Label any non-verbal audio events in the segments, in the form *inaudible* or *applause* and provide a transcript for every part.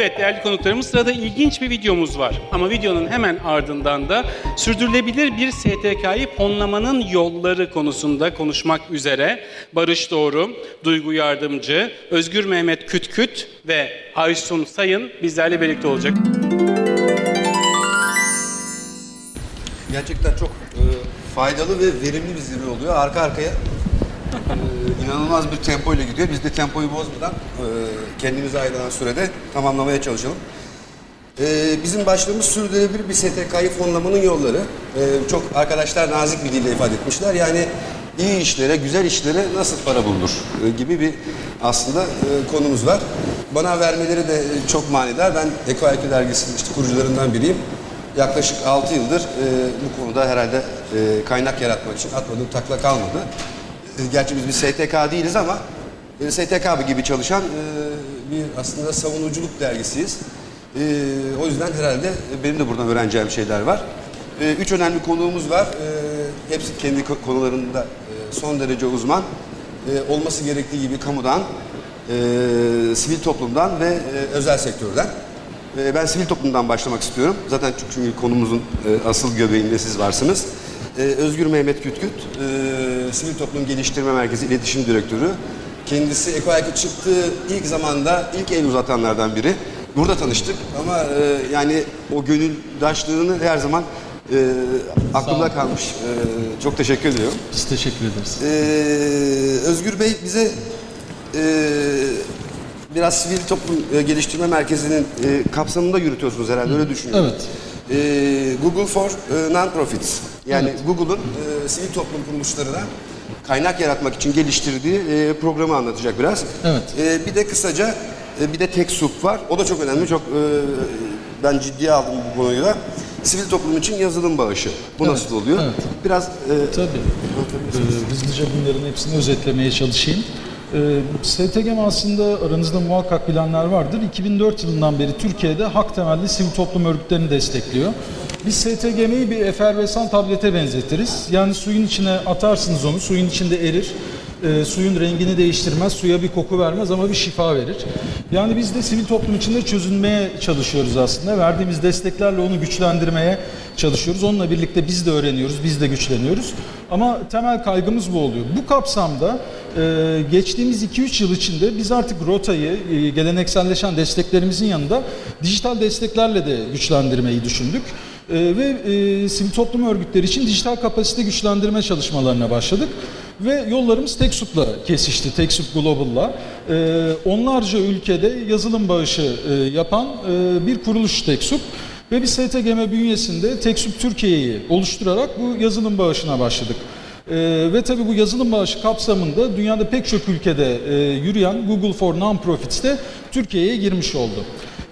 Evet değerli konuklarımız sırada ilginç bir videomuz var. Ama videonun hemen ardından da sürdürülebilir bir STK'yı fonlamanın yolları konusunda konuşmak üzere Barış Doğru, Duygu Yardımcı, Özgür Mehmet Kütküt ve Aysun Sayın bizlerle birlikte olacak. Gerçekten çok e, faydalı ve verimli bir zirve oluyor. Arka arkaya e, inanılmaz bir tempo ile gidiyor. Biz de tempoyu bozmadan e, kendimize ayrılan sürede tamamlamaya çalışalım. E, bizim başlığımız sürdürülebilir bir STK'yı fonlamanın yolları. E, çok arkadaşlar nazik bir dille ifade etmişler. Yani iyi işlere, güzel işlere nasıl para bulunur e, gibi bir aslında e, konumuz var. Bana vermeleri de çok manidar. Ben Eko IQ dergisinin işte kurucularından biriyim. Yaklaşık 6 yıldır e, bu konuda herhalde e, kaynak yaratmak için atmadığım takla kalmadı. Gerçi biz bir STK değiliz ama e, STK gibi çalışan e, bir aslında savunuculuk dergisiyiz. E, o yüzden herhalde benim de buradan öğreneceğim şeyler var. E, üç önemli konuğumuz var. Hepsi kendi ko- konularında son derece uzman. Olması gerektiği gibi kamudan, e, sivil toplumdan ve özel sektörden. Ben sivil toplumdan başlamak istiyorum. Zaten çünkü konumuzun e, asıl göbeğinde siz varsınız. E, Özgür Mehmet Kütküt, e, Sivil Toplum Geliştirme Merkezi İletişim Direktörü. Kendisi Eko Aykut çıktığı ilk zamanda ilk el uzatanlardan biri. Burada tanıştık ama e, yani o gönüldaşlığını her zaman e, aklımda kalmış. E, çok teşekkür ediyorum. Biz teşekkür ederiz. Ee, Özgür Bey bize e, biraz sivil toplum e, geliştirme merkezinin e, kapsamında yürütüyorsunuz herhalde öyle düşünüyorum. Evet. Ee, Google for e, Non-Profits yani Evet. Google'ın e, sivil toplum kuruluşlarına kaynak yaratmak için geliştirdiği e, programı anlatacak biraz. Evet. E, bir de kısaca e, bir de TechSoup var. O da çok önemli. Çok e, ben ciddiye aldım bu konuyu da. Sivil toplum için yazılım bağışı. Bu Evet, nasıl oluyor? evet. Biraz e, Tabii. Ee, hızlıca bunların hepsini özetlemeye çalışayım. Ee, STGM aslında aranızda muhakkak bilenler vardır. 2004 yılından beri Türkiye'de hak temelli sivil toplum örgütlerini destekliyor. Biz STGM'yi bir efervesan tablete benzetiriz. Yani suyun içine atarsınız onu, suyun içinde erir. Ee, suyun rengini değiştirmez, suya bir koku vermez ama bir şifa verir. Yani biz de sivil toplum içinde çözünmeye çalışıyoruz aslında. Verdiğimiz desteklerle onu güçlendirmeye çalışıyoruz. Onunla birlikte biz de öğreniyoruz, biz de güçleniyoruz. Ama temel kaygımız bu oluyor. Bu kapsamda e, geçtiğimiz 2-3 yıl içinde biz artık rotayı, e, gelenekselleşen desteklerimizin yanında dijital desteklerle de güçlendirmeyi düşündük. E, ve e, sivil toplum örgütleri için dijital kapasite güçlendirme çalışmalarına başladık. Ve yollarımız TechSoup'la kesişti, TechSoup Global'la. E, onlarca ülkede yazılım bağışı e, yapan e, bir kuruluş TechSoup. Ve biz STGM bünyesinde TechSoup Türkiye'yi oluşturarak bu yazılım bağışına başladık. Ee, ve tabii bu yazılım bağışı kapsamında dünyada pek çok ülkede e, yürüyen Google for Non-Profits de Türkiye'ye girmiş oldu.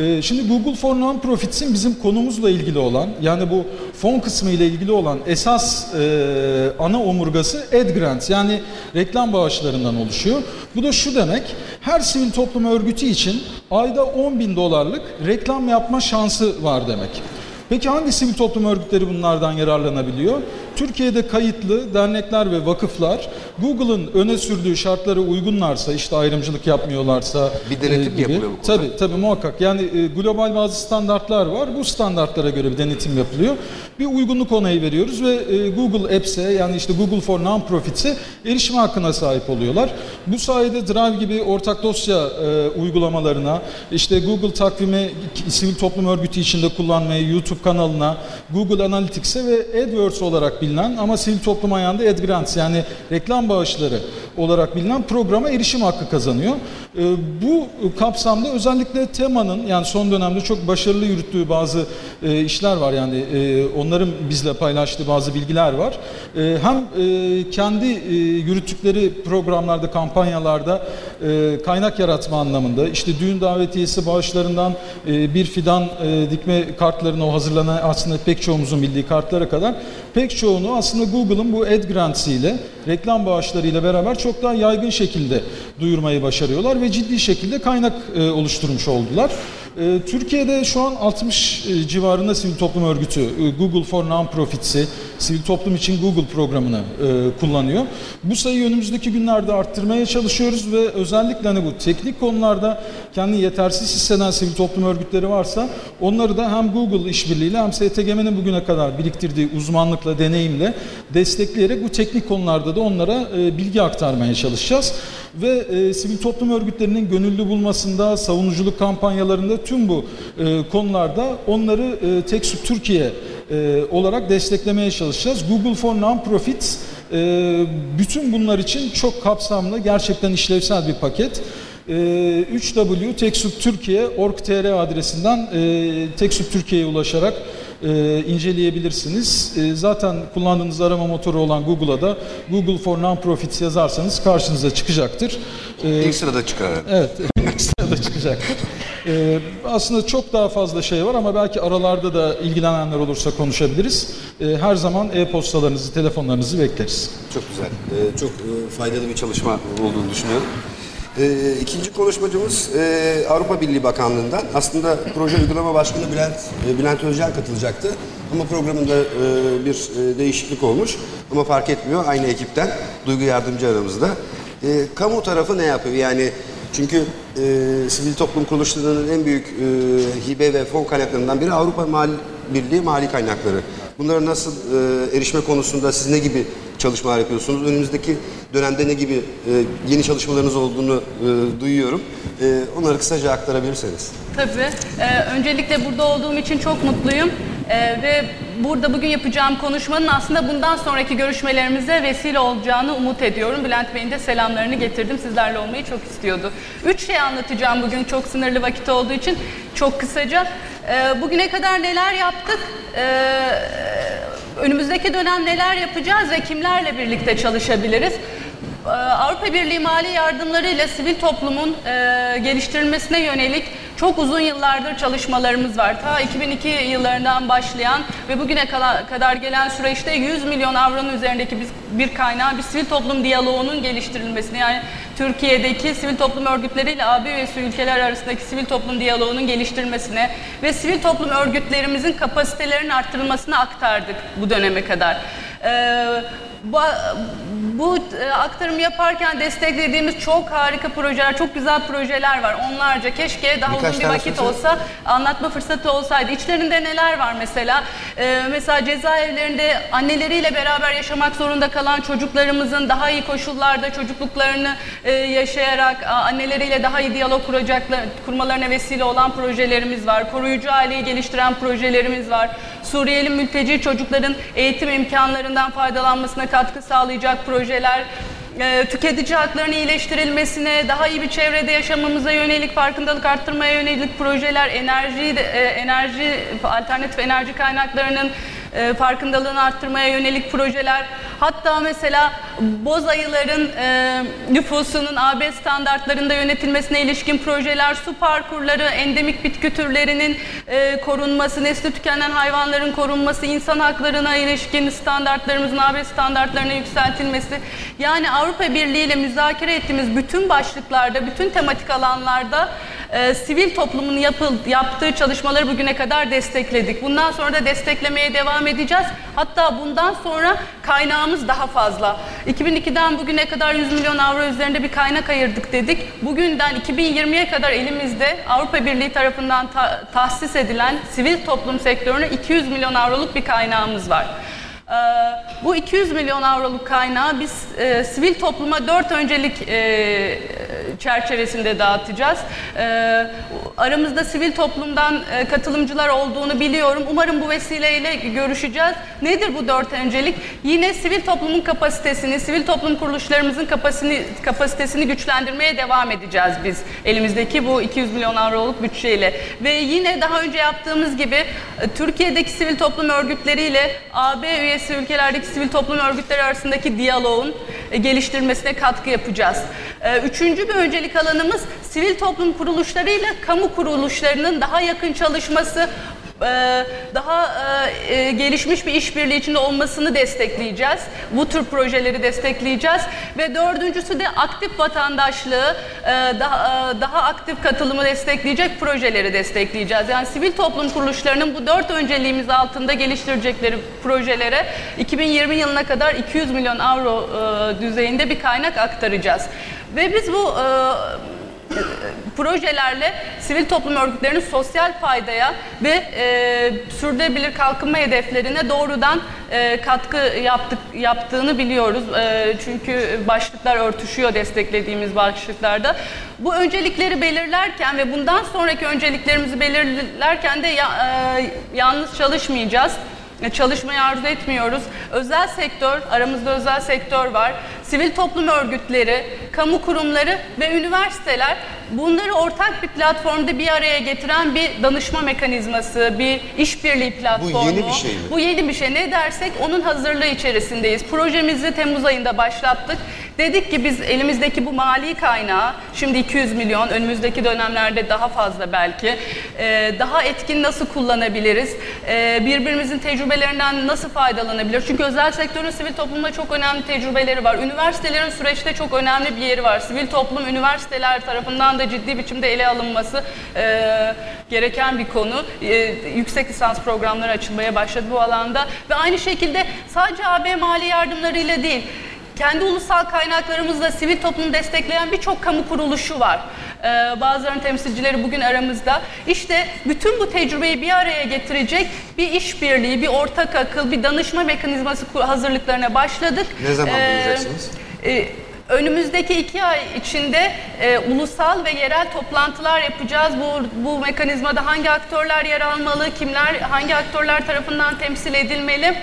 Ee, şimdi Google for Non-Profits'in bizim konumuzla ilgili olan yani bu fon kısmı ile ilgili olan esas e, ana omurgası ad grants yani reklam bağışlarından oluşuyor. Bu da şu demek her sivil toplum örgütü için ayda 10 bin dolarlık reklam yapma şansı var demek. Peki hangi sivil toplum örgütleri bunlardan yararlanabiliyor? Türkiye'de kayıtlı dernekler ve vakıflar Google'ın öne sürdüğü şartlara uygunlarsa, işte ayrımcılık yapmıyorlarsa Bir denetim mi gibi. yapılıyor bu konuda? Tabii tabii muhakkak. Yani e, global bazı standartlar var. Bu standartlara göre bir denetim yapılıyor. Bir uygunluk onayı veriyoruz ve e, Google Apps'e yani işte Google for Non-Profits'e erişim hakkına sahip oluyorlar. Bu sayede Drive gibi ortak dosya e, uygulamalarına, işte Google takvimi sivil toplum örgütü içinde kullanmayı, YouTube kanalına, Google Analytics'e ve AdWords olarak bilinen ama sivil toplum ayağında AdGrants yani reklam bağışları olarak bilinen programa erişim hakkı kazanıyor. E, bu kapsamda özellikle temanın yani son dönemde çok başarılı yürüttüğü bazı e, işler var yani e, onların bizle paylaştığı bazı bilgiler var. E, hem kendi yürüttükleri programlarda, kampanyalarda kaynak yaratma anlamında işte düğün davetiyesi bağışlarından bir fidan dikme kartlarına o hazırlanan aslında pek çoğumuzun bildiği kartlara kadar pek çoğunu aslında Google'ın bu Ad Grants ile reklam bağışları ile beraber çok daha yaygın şekilde duyurmayı başarıyorlar ve ciddi şekilde kaynak e, oluşturmuş oldular. E, Türkiye'de şu an 60 civarında sivil toplum örgütü e, Google for Non-Profits'i sivil toplum için Google programını e, kullanıyor. Bu sayıyı önümüzdeki günlerde arttırmaya çalışıyoruz ve özellikle hani bu teknik konularda kendi yetersiz hisseden sivil toplum örgütleri varsa onları da hem Google işbirliğiyle hem STGM'nin bugüne kadar biriktirdiği uzmanlıkla, deneyimle destekleyerek bu teknik konularda da onlara e, bilgi aktarmaya çalışacağız. Ve e, sivil toplum örgütlerinin gönüllü bulmasında, savunuculuk kampanyalarında tüm bu e, konularda onları e, TechSoup Türkiye e, olarak desteklemeye çalışacağız. Google for Non-Profit e, bütün bunlar için çok kapsamlı, gerçekten işlevsel bir paket. E, 3W TechSoup Türkiye org.tr adresinden e, TechSoup Türkiye'ye ulaşarak e, inceleyebilirsiniz. E, zaten kullandığınız arama motoru olan Google'a da Google for Non-Profit yazarsanız karşınıza çıkacaktır. E, İlk sırada çıkar. Evet, *laughs* sırada çıkacaktır. Ee, aslında çok daha fazla şey var ama belki aralarda da ilgilenenler olursa konuşabiliriz. Ee, her zaman e-postalarınızı, telefonlarınızı bekleriz. Çok güzel. Ee, çok e, faydalı bir çalışma olduğunu düşünüyorum. Ee, ikinci konuşmacımız e, Avrupa Birliği Bakanlığı'ndan. Aslında proje uygulama başkanı Bülent, e, Bülent Özcan katılacaktı. Ama programında e, bir e, değişiklik olmuş. Ama fark etmiyor. Aynı ekipten. Duygu Yardımcı aramızda. E, kamu tarafı ne yapıyor? Yani çünkü e, sivil toplum kuruluşlarının en büyük e, hibe ve fon kaynaklarından biri Avrupa Mali Birliği mali kaynakları. Bunlara nasıl e, erişme konusunda siz ne gibi çalışmalar yapıyorsunuz? Önümüzdeki dönemde ne gibi e, yeni çalışmalarınız olduğunu e, duyuyorum. E, onları kısaca aktarabilirseniz. Tabii. Ee, öncelikle burada olduğum için çok mutluyum. Ee, ve burada bugün yapacağım konuşmanın aslında bundan sonraki görüşmelerimize vesile olacağını umut ediyorum. Bülent Bey'in de selamlarını getirdim. Sizlerle olmayı çok istiyordu. Üç şey anlatacağım bugün çok sınırlı vakit olduğu için. Çok kısaca. Ee, bugüne kadar neler yaptık? Ee, önümüzdeki dönem neler yapacağız ve kimlerle birlikte çalışabiliriz? Ee, Avrupa Birliği mali yardımlarıyla sivil toplumun e, geliştirilmesine yönelik çok uzun yıllardır çalışmalarımız var. Ta 2002 yıllarından başlayan ve bugüne kadar gelen süreçte 100 milyon avronun üzerindeki bir, kaynağı bir sivil toplum diyaloğunun geliştirilmesine yani Türkiye'deki sivil toplum örgütleriyle AB üyesi ülkeler arasındaki sivil toplum diyaloğunun geliştirilmesine ve sivil toplum örgütlerimizin kapasitelerinin arttırılmasına aktardık bu döneme kadar. Ee, bu, bu e, aktarımı yaparken desteklediğimiz çok harika projeler, çok güzel projeler var. Onlarca keşke daha Birkaç uzun bir vakit söylesene. olsa anlatma fırsatı olsaydı. İçlerinde neler var mesela? Ee, mesela cezaevlerinde anneleriyle beraber yaşamak zorunda kalan çocuklarımızın daha iyi koşullarda çocukluklarını e, yaşayarak anneleriyle daha iyi diyalog kuracaklar, kurmalarına vesile olan projelerimiz var. Koruyucu aileyi geliştiren projelerimiz var. Suriyeli mülteci çocukların eğitim imkanlarından faydalanmasına katkı sağlayacak projeler, e, tüketici haklarının iyileştirilmesine, daha iyi bir çevrede yaşamamıza yönelik, farkındalık arttırmaya yönelik projeler, enerji, e, enerji alternatif enerji kaynaklarının e, farkındalığını arttırmaya yönelik projeler, hatta mesela boz ayıların e, nüfusunun AB standartlarında yönetilmesine ilişkin projeler, su parkurları, endemik bitki türlerinin e, korunması, nesli tükenen hayvanların korunması, insan haklarına ilişkin standartlarımızın AB standartlarına yükseltilmesi. Yani Avrupa Birliği ile müzakere ettiğimiz bütün başlıklarda, bütün tematik alanlarda e, sivil toplumun yapıl, yaptığı çalışmaları bugüne kadar destekledik. Bundan sonra da desteklemeye devam edeceğiz. Hatta bundan sonra kaynağımız daha fazla. 2002'den bugüne kadar 100 milyon avro üzerinde bir kaynak ayırdık dedik. Bugünden 2020'ye kadar elimizde Avrupa Birliği tarafından ta- tahsis edilen sivil toplum sektörüne 200 milyon avroluk bir kaynağımız var. Ee, Bu 200 milyon avroluk kaynağı biz e, sivil topluma dört öncelik e, çerçevesinde dağıtacağız. Ee, aramızda sivil toplumdan e, katılımcılar olduğunu biliyorum. Umarım bu vesileyle görüşeceğiz. Nedir bu dört öncelik? Yine sivil toplumun kapasitesini, sivil toplum kuruluşlarımızın kapasitesini, kapasitesini güçlendirmeye devam edeceğiz biz elimizdeki bu 200 milyon avroluk bütçeyle. Ve yine daha önce yaptığımız gibi e, Türkiye'deki sivil toplum örgütleriyle AB üyesi ülkelerdeki sivil toplum örgütleri arasındaki diyaloğun e, geliştirmesine katkı yapacağız. Üçüncü bir öncelik alanımız sivil toplum kuruluşlarıyla kamu kuruluşlarının daha yakın çalışması, e, daha e, e, gelişmiş bir işbirliği içinde olmasını destekleyeceğiz. Bu tür projeleri destekleyeceğiz ve dördüncüsü de aktif vatandaşlığı daha daha aktif katılımı destekleyecek projeleri destekleyeceğiz. Yani sivil toplum kuruluşlarının bu dört önceliğimiz altında geliştirecekleri projelere 2020 yılına kadar 200 milyon avro düzeyinde bir kaynak aktaracağız. Ve biz bu e, projelerle sivil toplum örgütlerinin sosyal faydaya ve e, sürdürülebilir kalkınma hedeflerine doğrudan e, katkı yaptık yaptığını biliyoruz. E, çünkü başlıklar örtüşüyor desteklediğimiz başlıklarda. Bu öncelikleri belirlerken ve bundan sonraki önceliklerimizi belirlerken de ya, e, yalnız çalışmayacağız. E, Çalışmayı arzu etmiyoruz. Özel sektör, aramızda özel sektör var. Sivil toplum örgütleri, kamu kurumları ve üniversiteler bunları ortak bir platformda bir araya getiren bir danışma mekanizması, bir işbirliği platformu. yeni bir şey mi? Bu yeni bir şey. Ne dersek onun hazırlığı içerisindeyiz. Projemizi Temmuz ayında başlattık. Dedik ki biz elimizdeki bu mali kaynağı, şimdi 200 milyon, önümüzdeki dönemlerde daha fazla belki, e, daha etkin nasıl kullanabiliriz? E, birbirimizin tecrübelerinden nasıl faydalanabilir? Çünkü özel sektörün sivil toplumda çok önemli tecrübeleri var. Üniversitelerin süreçte çok önemli bir yeri var. Sivil toplum üniversiteler tarafından da ciddi biçimde ele alınması e, gereken bir konu. E, yüksek lisans programları açılmaya başladı bu alanda ve aynı şekilde sadece AB mali yardımlarıyla değil, kendi ulusal kaynaklarımızla sivil toplumu destekleyen birçok kamu kuruluşu var. Ee, bazılarının temsilcileri bugün aramızda. İşte bütün bu tecrübeyi bir araya getirecek bir işbirliği, bir ortak akıl, bir danışma mekanizması hazırlıklarına başladık. Ne zaman Ee, e, Önümüzdeki iki ay içinde e, ulusal ve yerel toplantılar yapacağız. Bu, bu mekanizmada hangi aktörler yer almalı, kimler, hangi aktörler tarafından temsil edilmeli?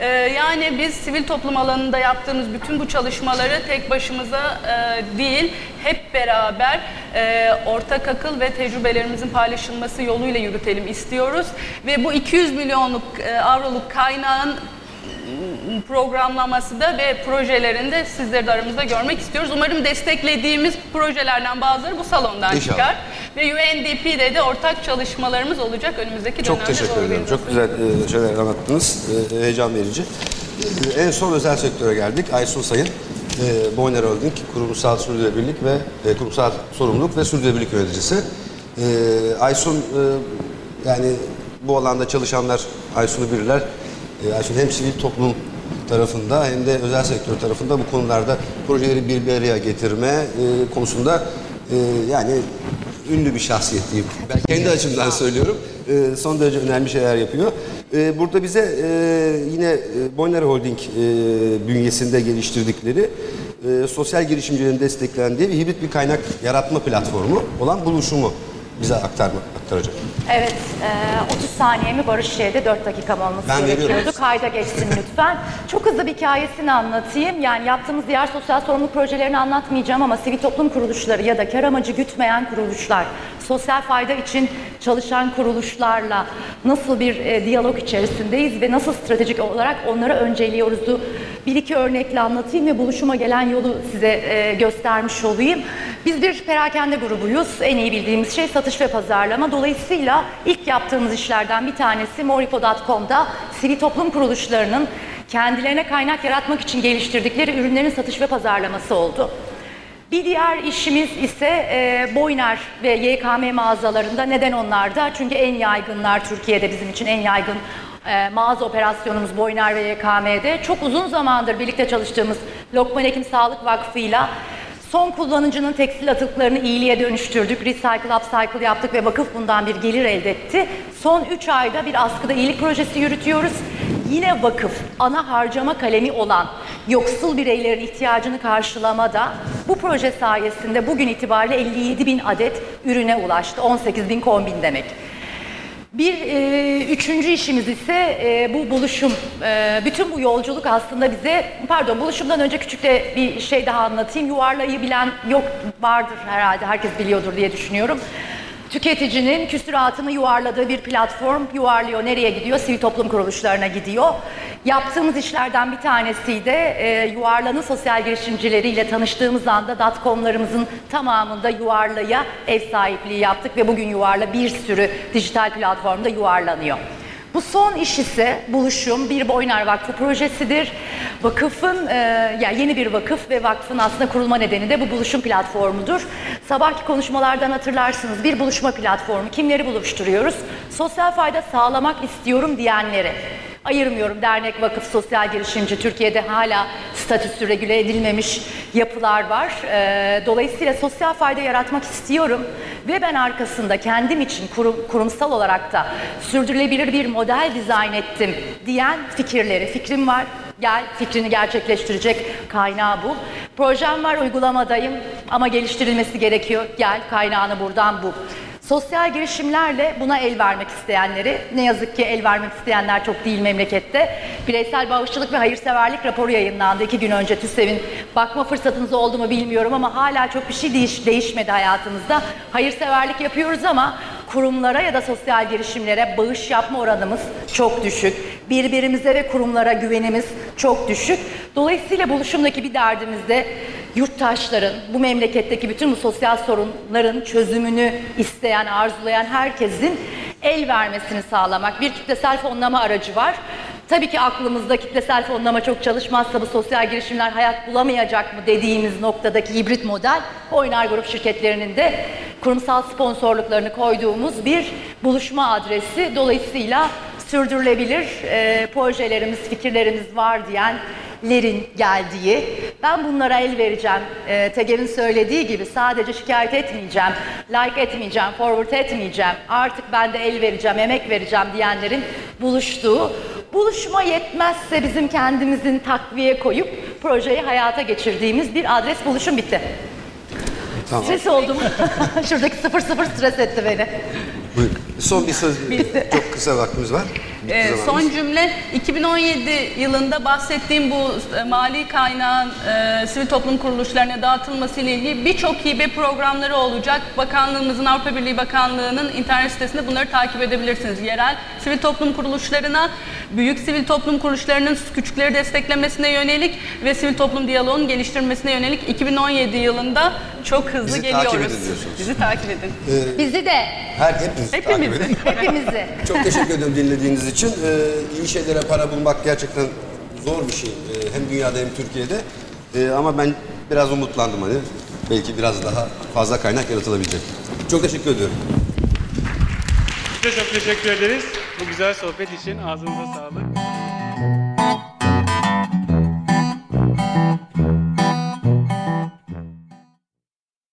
E, yani biz sivil toplum alanında yaptığımız bütün bu çalışmaları tek başımıza e, değil, hep beraber e, ortak akıl ve tecrübelerimizin paylaşılması yoluyla yürütelim istiyoruz. Ve bu 200 milyonluk e, avroluk kaynağın programlaması da ve projelerinde sizleri de aramızda görmek istiyoruz. Umarım desteklediğimiz projelerden bazıları bu salondan İnşallah. çıkar. Ve UNDP'de de ortak çalışmalarımız olacak önümüzdeki Çok dönemde. teşekkür bu ederim. Çok güzel e, şeyler anlattınız. E, heyecan verici. E, en son özel sektöre geldik. Aysun Sayın, e, Boyner Holding Kurumsal Sürdürülebilirlik ve e, Kurumsal Sorumluluk ve Sürdürülebilirlik Yöneticisi. E, Aysun, e, yani bu alanda çalışanlar Aysun'u bilirler. E, Aysun hem sivil toplum tarafında hem de özel sektör tarafında bu konularda projeleri bir araya getirme e, konusunda e, yani ünlü bir şahsiyet diyeyim. Ben kendi açımdan söylüyorum. E, son derece önemli şeyler yapıyor. E, burada bize e, yine e, Boyner Holding e, bünyesinde geliştirdikleri e, sosyal girişimcilerin desteklendiği ve hibrit bir kaynak yaratma platformu olan buluşumu bize aktarma, aktaracak. Evet, e, 30 saniye mi Barış şeyde 4 dakika mı olması Ben veriyorum. gerekiyordu. Kayda geçsin lütfen. Çok hızlı bir hikayesini anlatayım. Yani yaptığımız diğer sosyal sorumluluk projelerini anlatmayacağım ama sivil toplum kuruluşları ya da kar amacı gütmeyen kuruluşlar, sosyal fayda için çalışan kuruluşlarla nasıl bir e, diyalog içerisindeyiz ve nasıl stratejik olarak onlara önceliyoruz'u bir iki örnekle anlatayım ve buluşuma gelen yolu size e, göstermiş olayım. Biz bir perakende grubuyuz. En iyi bildiğimiz şey satış ve pazarlama. Dolayısıyla ilk yaptığımız işlerden bir tanesi moripo.com'da sivil toplum kuruluşlarının kendilerine kaynak yaratmak için geliştirdikleri ürünlerin satış ve pazarlaması oldu. Bir diğer işimiz ise e, Boyner ve YKM mağazalarında. Neden onlarda? Çünkü en yaygınlar Türkiye'de bizim için en yaygın e, mağaza operasyonumuz Boyner ve YKM'de. Çok uzun zamandır birlikte çalıştığımız Lokman Hekim Sağlık Vakfı'yla son kullanıcının tekstil atıklarını iyiliğe dönüştürdük. Recycle, upcycle yaptık ve vakıf bundan bir gelir elde etti. Son 3 ayda bir askıda iyilik projesi yürütüyoruz. Yine vakıf ana harcama kalemi olan yoksul bireylerin ihtiyacını karşılamada bu proje sayesinde bugün itibariyle 57 bin adet ürüne ulaştı. 18 bin kombin demek. Bir e, üçüncü işimiz ise e, bu buluşum. E, bütün bu yolculuk aslında bize, pardon buluşumdan önce küçük de bir şey daha anlatayım. Yuvarlayı bilen yok vardır herhalde, herkes biliyordur diye düşünüyorum. Tüketicinin küsuratını yuvarladığı bir platform yuvarlıyor. Nereye gidiyor? Sivil toplum kuruluşlarına gidiyor. Yaptığımız işlerden bir tanesi de e, yuvarlanın sosyal girişimcileriyle tanıştığımız anda dotcom'larımızın tamamında yuvarlaya ev sahipliği yaptık ve bugün yuvarla bir sürü dijital platformda yuvarlanıyor. Bu son iş ise buluşum bir Boynar Vakfı projesidir. Vakıfın, e, yani yeni bir vakıf ve vakfın aslında kurulma nedeni de bu buluşum platformudur. Sabahki konuşmalardan hatırlarsınız bir buluşma platformu. Kimleri buluşturuyoruz? Sosyal fayda sağlamak istiyorum diyenleri. Ayırmıyorum dernek, vakıf, sosyal girişimci. Türkiye'de hala statüsü regüle edilmemiş yapılar var. Ee, dolayısıyla sosyal fayda yaratmak istiyorum ve ben arkasında kendim için kurum, kurumsal olarak da sürdürülebilir bir model dizayn ettim diyen fikirleri, fikrim var. Gel fikrini gerçekleştirecek kaynağı bul. Projem var uygulamadayım ama geliştirilmesi gerekiyor. Gel kaynağını buradan bul. Sosyal girişimlerle buna el vermek isteyenleri, ne yazık ki el vermek isteyenler çok değil memlekette. Bireysel bağışçılık ve hayırseverlik raporu yayınlandı iki gün önce TÜSEV'in. Bakma fırsatınız oldu mu bilmiyorum ama hala çok bir şey değiş, değişmedi hayatımızda. Hayırseverlik yapıyoruz ama kurumlara ya da sosyal girişimlere bağış yapma oranımız çok düşük. Birbirimize ve kurumlara güvenimiz çok düşük. Dolayısıyla buluşumdaki bir derdimiz de yurttaşların, bu memleketteki bütün bu sosyal sorunların çözümünü isteyen, arzulayan herkesin el vermesini sağlamak. Bir kitlesel fonlama aracı var. Tabii ki aklımızda kitlesel fonlama çok çalışmazsa bu sosyal girişimler hayat bulamayacak mı dediğimiz noktadaki hibrit model Oynar Grup şirketlerinin de kurumsal sponsorluklarını koyduğumuz bir buluşma adresi. Dolayısıyla sürdürülebilir e, projelerimiz, fikirlerimiz var diyen lerin geldiği, ben bunlara el vereceğim, e, Teger'in söylediği gibi sadece şikayet etmeyeceğim, like etmeyeceğim, forward etmeyeceğim, artık ben de el vereceğim, emek vereceğim diyenlerin buluştuğu, buluşma yetmezse bizim kendimizin takviye koyup projeyi hayata geçirdiğimiz bir adres buluşum bitti. Tamam. Stres oldum. *laughs* Şuradaki sıfır sıfır stres etti beni. Buyurun. Son bir söz. Bitti. Çok kısa vaktimiz var. Ee, zamanımız. son cümle 2017 yılında bahsettiğim bu e, mali kaynağın e, sivil toplum kuruluşlarına dağıtılması ile ilgili birçok hibe programları olacak. Bakanlığımızın Avrupa Birliği Bakanlığı'nın internet sitesinde bunları takip edebilirsiniz. Yerel sivil toplum kuruluşlarına, büyük sivil toplum kuruluşlarının küçükleri desteklemesine yönelik ve sivil toplum diyaloğunun geliştirmesine yönelik 2017 yılında çok hızlı Bizi geliyoruz. takip edin diyorsunuz. Bizi takip edin. Bizi de, Her Hepimizi. edin. hepimizi. Çok teşekkür ediyorum dinlediğiniz için. Ee, iyi şeylere para bulmak gerçekten zor bir şey. Ee, hem dünyada hem Türkiye'de. Ee, ama ben biraz umutlandım hani. Belki biraz daha fazla kaynak yaratılabilecek. Çok teşekkür ediyorum. Size çok teşekkür ederiz. Bu güzel sohbet için ağzınıza sağlık.